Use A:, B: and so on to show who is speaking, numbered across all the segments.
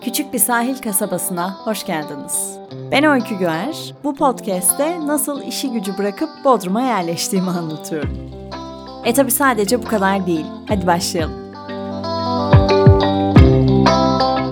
A: Küçük bir sahil kasabasına hoş geldiniz. Ben Öykü Güer. Bu podcast'te nasıl işi gücü bırakıp Bodrum'a yerleştiğimi anlatıyorum. E tabi sadece bu kadar değil. Hadi başlayalım.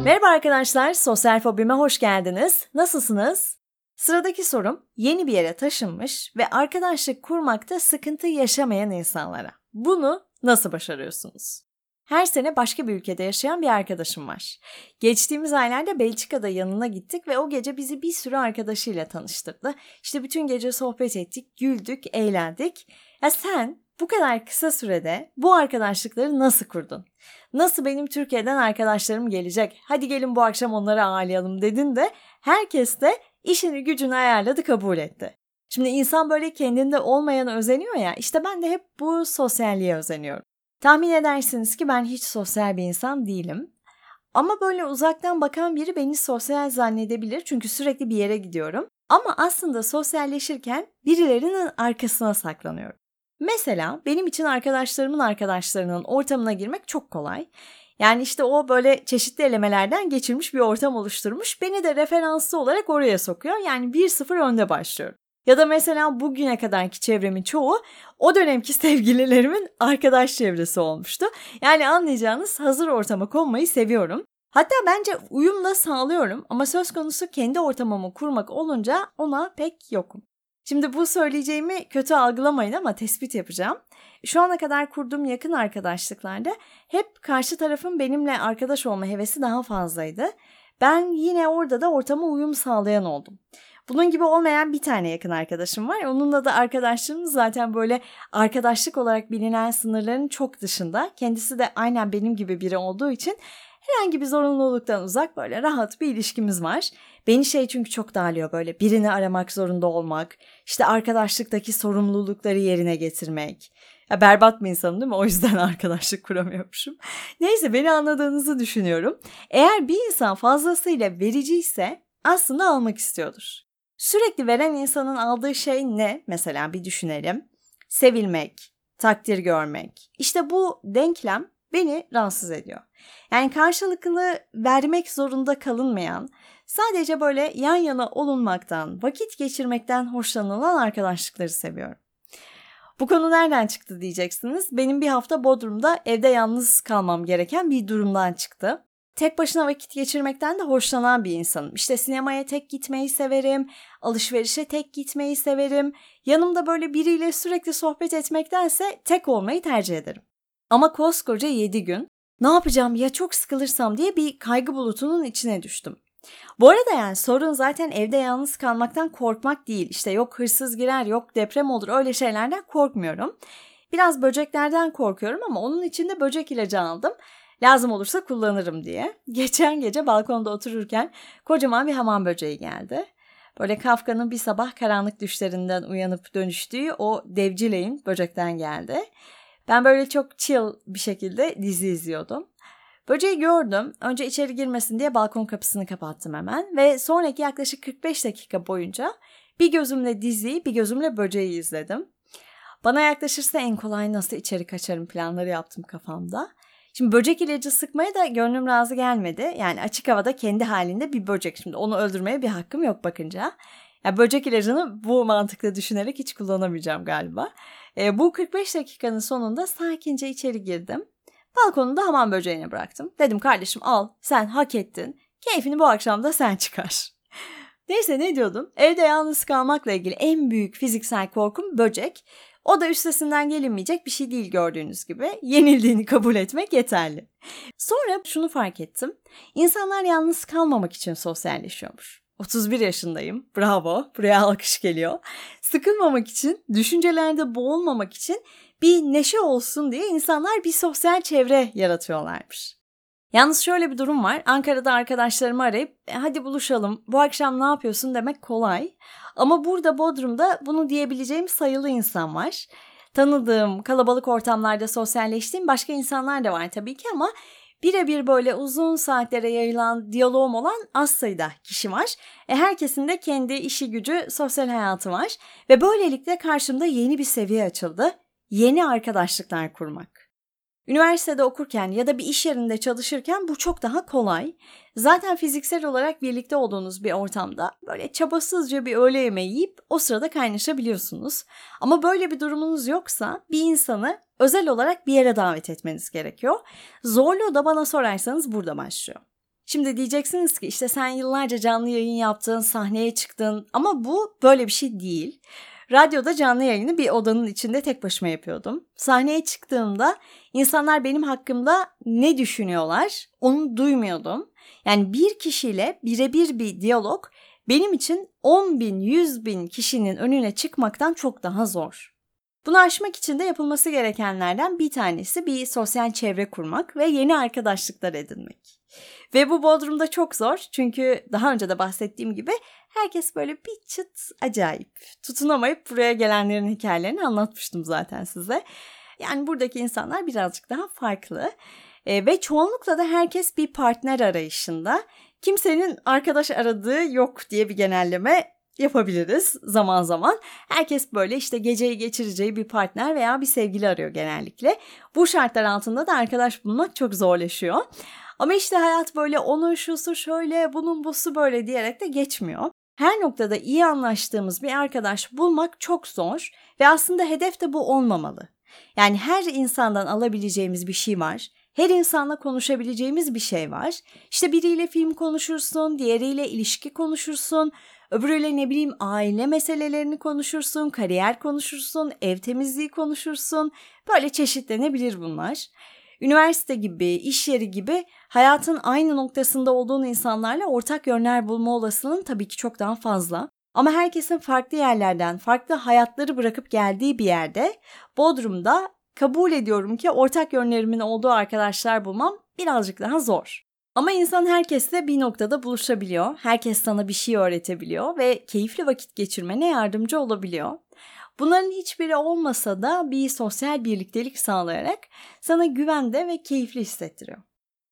A: Merhaba arkadaşlar, Sosyal Fobime hoş geldiniz. Nasılsınız? Sıradaki sorum, yeni bir yere taşınmış ve arkadaşlık kurmakta sıkıntı yaşamayan insanlara. Bunu nasıl başarıyorsunuz? Her sene başka bir ülkede yaşayan bir arkadaşım var. Geçtiğimiz aylarda Belçika'da yanına gittik ve o gece bizi bir sürü arkadaşıyla tanıştırdı. İşte bütün gece sohbet ettik, güldük, eğlendik. Ya sen bu kadar kısa sürede bu arkadaşlıkları nasıl kurdun? Nasıl benim Türkiye'den arkadaşlarım gelecek? Hadi gelin bu akşam onları ağırlayalım dedin de herkes de işini gücünü ayarladı kabul etti. Şimdi insan böyle kendinde olmayanı özeniyor ya işte ben de hep bu sosyalliğe özeniyorum. Tahmin edersiniz ki ben hiç sosyal bir insan değilim. Ama böyle uzaktan bakan biri beni sosyal zannedebilir çünkü sürekli bir yere gidiyorum. Ama aslında sosyalleşirken birilerinin arkasına saklanıyorum. Mesela benim için arkadaşlarımın arkadaşlarının ortamına girmek çok kolay. Yani işte o böyle çeşitli elemelerden geçirmiş bir ortam oluşturmuş. Beni de referanslı olarak oraya sokuyor. Yani 1-0 önde başlıyorum. Ya da mesela bugüne kadarki çevremin çoğu o dönemki sevgililerimin arkadaş çevresi olmuştu. Yani anlayacağınız hazır ortama konmayı seviyorum. Hatta bence uyum da sağlıyorum ama söz konusu kendi ortamımı kurmak olunca ona pek yokum. Şimdi bu söyleyeceğimi kötü algılamayın ama tespit yapacağım. Şu ana kadar kurduğum yakın arkadaşlıklarda hep karşı tarafın benimle arkadaş olma hevesi daha fazlaydı. Ben yine orada da ortama uyum sağlayan oldum. Bunun gibi olmayan bir tane yakın arkadaşım var. Onunla da arkadaşlığımız zaten böyle arkadaşlık olarak bilinen sınırların çok dışında. Kendisi de aynen benim gibi biri olduğu için herhangi bir zorunluluktan uzak böyle rahat bir ilişkimiz var. Beni şey çünkü çok darlıyor böyle birini aramak zorunda olmak, işte arkadaşlıktaki sorumlulukları yerine getirmek. Ya berbat bir insanım değil mi? O yüzden arkadaşlık kuramıyormuşum. Neyse beni anladığınızı düşünüyorum. Eğer bir insan fazlasıyla vericiyse aslında almak istiyordur. Sürekli veren insanın aldığı şey ne? Mesela bir düşünelim. Sevilmek, takdir görmek. İşte bu denklem beni rahatsız ediyor. Yani karşılıklı vermek zorunda kalınmayan, sadece böyle yan yana olunmaktan, vakit geçirmekten hoşlanılan arkadaşlıkları seviyorum. Bu konu nereden çıktı diyeceksiniz. Benim bir hafta Bodrum'da evde yalnız kalmam gereken bir durumdan çıktı. Tek başına vakit geçirmekten de hoşlanan bir insanım. İşte sinemaya tek gitmeyi severim, alışverişe tek gitmeyi severim. Yanımda böyle biriyle sürekli sohbet etmektense tek olmayı tercih ederim. Ama koskoca 7 gün ne yapacağım ya çok sıkılırsam diye bir kaygı bulutunun içine düştüm. Bu arada yani sorun zaten evde yalnız kalmaktan korkmak değil. İşte yok hırsız girer, yok deprem olur öyle şeylerden korkmuyorum. Biraz böceklerden korkuyorum ama onun için de böcek ilacı aldım. Lazım olursa kullanırım diye. Geçen gece balkonda otururken kocaman bir hamam böceği geldi. Böyle Kafka'nın bir sabah karanlık düşlerinden uyanıp dönüştüğü o devcileyin böcekten geldi. Ben böyle çok chill bir şekilde dizi izliyordum. Böceği gördüm. Önce içeri girmesin diye balkon kapısını kapattım hemen ve sonraki yaklaşık 45 dakika boyunca bir gözümle diziyi, bir gözümle böceği izledim. Bana yaklaşırsa en kolay nasıl içeri kaçarım planları yaptım kafamda. Şimdi böcek ilacı sıkmaya da gönlüm razı gelmedi. Yani açık havada kendi halinde bir böcek. Şimdi onu öldürmeye bir hakkım yok bakınca. Yani böcek ilacını bu mantıkla düşünerek hiç kullanamayacağım galiba. E, bu 45 dakikanın sonunda sakince içeri girdim. Balkonunda hamam böceğini bıraktım. Dedim kardeşim al sen hak ettin. Keyfini bu akşam da sen çıkar. Neyse ne diyordum? Evde yalnız kalmakla ilgili en büyük fiziksel korkum böcek. O da üstesinden gelinmeyecek bir şey değil gördüğünüz gibi. Yenildiğini kabul etmek yeterli. Sonra şunu fark ettim. İnsanlar yalnız kalmamak için sosyalleşiyormuş. 31 yaşındayım. Bravo. Buraya alkış geliyor. Sıkılmamak için, düşüncelerde boğulmamak için bir neşe olsun diye insanlar bir sosyal çevre yaratıyorlarmış. Yalnız şöyle bir durum var. Ankara'da arkadaşlarımı arayıp e, hadi buluşalım bu akşam ne yapıyorsun demek kolay. Ama burada Bodrum'da bunu diyebileceğim sayılı insan var. Tanıdığım, kalabalık ortamlarda sosyalleştiğim başka insanlar da var tabii ki ama birebir böyle uzun saatlere yayılan diyaloğum olan az sayıda kişi var. E herkesin de kendi işi gücü, sosyal hayatı var ve böylelikle karşımda yeni bir seviye açıldı. Yeni arkadaşlıklar kurmak. Üniversitede okurken ya da bir iş yerinde çalışırken bu çok daha kolay. Zaten fiziksel olarak birlikte olduğunuz bir ortamda böyle çabasızca bir öğle yemeği yiyip o sırada kaynaşabiliyorsunuz. Ama böyle bir durumunuz yoksa bir insanı özel olarak bir yere davet etmeniz gerekiyor. Zorluğu da bana sorarsanız burada başlıyor. Şimdi diyeceksiniz ki işte sen yıllarca canlı yayın yaptın, sahneye çıktın ama bu böyle bir şey değil. Radyoda canlı yayını bir odanın içinde tek başıma yapıyordum. Sahneye çıktığımda insanlar benim hakkımda ne düşünüyorlar onu duymuyordum. Yani bir kişiyle birebir bir diyalog benim için 10 bin, 100 bin kişinin önüne çıkmaktan çok daha zor. Bunu aşmak için de yapılması gerekenlerden bir tanesi bir sosyal çevre kurmak ve yeni arkadaşlıklar edinmek. Ve bu Bodrum'da çok zor çünkü daha önce de bahsettiğim gibi herkes böyle bir çıt acayip. Tutunamayıp buraya gelenlerin hikayelerini anlatmıştım zaten size. Yani buradaki insanlar birazcık daha farklı. E, ve çoğunlukla da herkes bir partner arayışında. Kimsenin arkadaş aradığı yok diye bir genelleme yapabiliriz zaman zaman. Herkes böyle işte geceyi geçireceği bir partner veya bir sevgili arıyor genellikle. Bu şartlar altında da arkadaş bulmak çok zorlaşıyor. Ama işte hayat böyle onun şusu şöyle, bunun busu böyle diyerek de geçmiyor. Her noktada iyi anlaştığımız bir arkadaş bulmak çok zor ve aslında hedef de bu olmamalı. Yani her insandan alabileceğimiz bir şey var. Her insanla konuşabileceğimiz bir şey var. İşte biriyle film konuşursun, diğeriyle ilişki konuşursun, öbürüyle ne bileyim aile meselelerini konuşursun, kariyer konuşursun, ev temizliği konuşursun. Böyle çeşitlenebilir bunlar. Üniversite gibi, iş yeri gibi hayatın aynı noktasında olduğun insanlarla ortak yönler bulma olasılığın tabii ki çok daha fazla. Ama herkesin farklı yerlerden, farklı hayatları bırakıp geldiği bir yerde Bodrum'da kabul ediyorum ki ortak yönlerimin olduğu arkadaşlar bulmam birazcık daha zor. Ama insan herkesle bir noktada buluşabiliyor. Herkes sana bir şey öğretebiliyor ve keyifli vakit geçirmene yardımcı olabiliyor. Bunların hiçbiri olmasa da bir sosyal birliktelik sağlayarak sana güvende ve keyifli hissettiriyor.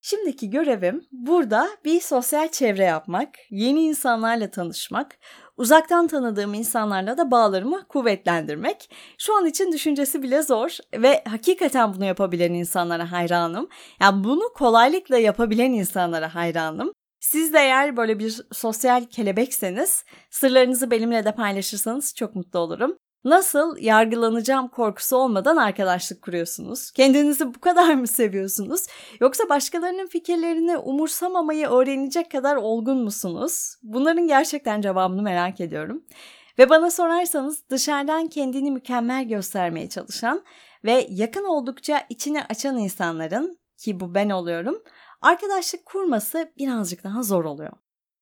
A: Şimdiki görevim burada bir sosyal çevre yapmak, yeni insanlarla tanışmak, uzaktan tanıdığım insanlarla da bağlarımı kuvvetlendirmek. Şu an için düşüncesi bile zor ve hakikaten bunu yapabilen insanlara hayranım. Yani bunu kolaylıkla yapabilen insanlara hayranım. Siz de eğer böyle bir sosyal kelebekseniz sırlarınızı benimle de paylaşırsanız çok mutlu olurum. Nasıl yargılanacağım korkusu olmadan arkadaşlık kuruyorsunuz? Kendinizi bu kadar mı seviyorsunuz? Yoksa başkalarının fikirlerini umursamamayı öğrenecek kadar olgun musunuz? Bunların gerçekten cevabını merak ediyorum. Ve bana sorarsanız dışarıdan kendini mükemmel göstermeye çalışan ve yakın oldukça içini açan insanların ki bu ben oluyorum, arkadaşlık kurması birazcık daha zor oluyor.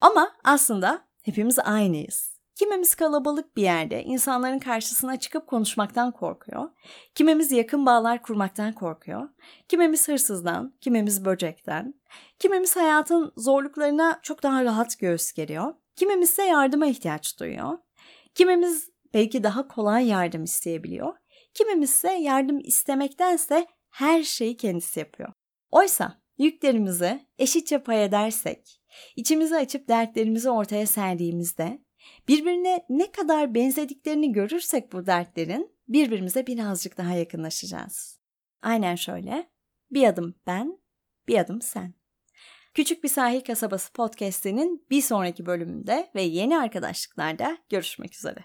A: Ama aslında hepimiz aynıyız. Kimimiz kalabalık bir yerde insanların karşısına çıkıp konuşmaktan korkuyor. Kimimiz yakın bağlar kurmaktan korkuyor. Kimimiz hırsızdan, kimimiz böcekten. Kimimiz hayatın zorluklarına çok daha rahat göğüs geriyor. Kimimiz ise yardıma ihtiyaç duyuyor. Kimimiz belki daha kolay yardım isteyebiliyor. Kimimiz ise yardım istemektense her şeyi kendisi yapıyor. Oysa yüklerimizi eşitçe pay edersek, içimizi açıp dertlerimizi ortaya serdiğimizde Birbirine ne kadar benzediklerini görürsek bu dertlerin birbirimize birazcık daha yakınlaşacağız. Aynen şöyle. Bir adım ben, bir adım sen. Küçük bir sahil kasabası podcast'inin bir sonraki bölümünde ve yeni arkadaşlıklarda görüşmek üzere.